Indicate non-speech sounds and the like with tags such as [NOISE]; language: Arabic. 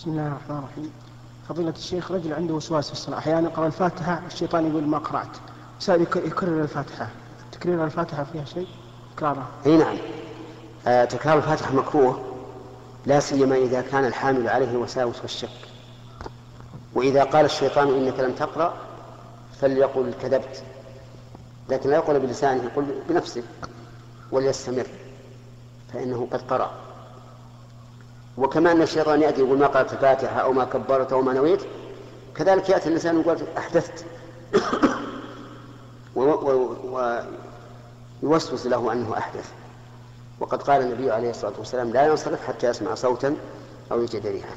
بسم الله الرحمن الرحيم. فضيلة الشيخ رجل عنده وسواس في الصلاة أحيانا قرأ الفاتحة الشيطان يقول ما قرأت. يكرر الفاتحة. تكرير الفاتحة فيها شيء؟ تكرارها. أي نعم. آه تكرار الفاتحة مكروه لا سيما إذا كان الحامل عليه الوساوس والشك. وإذا قال الشيطان إنك لم تقرأ فليقل كذبت. لكن لا يقول بلسانه يقول بنفسه وليستمر فإنه قد قرأ. وكما أن الشيطان يأتي يقول ما قرأت الفاتحة أو ما كبرت أو ما نويت كذلك يأتي الإنسان يقول أحدثت. [COUGHS] ويوسوس له أنه أحدث. وقد قال النبي عليه الصلاة والسلام لا ينصرف حتى يسمع صوتا أو يجد ريحا.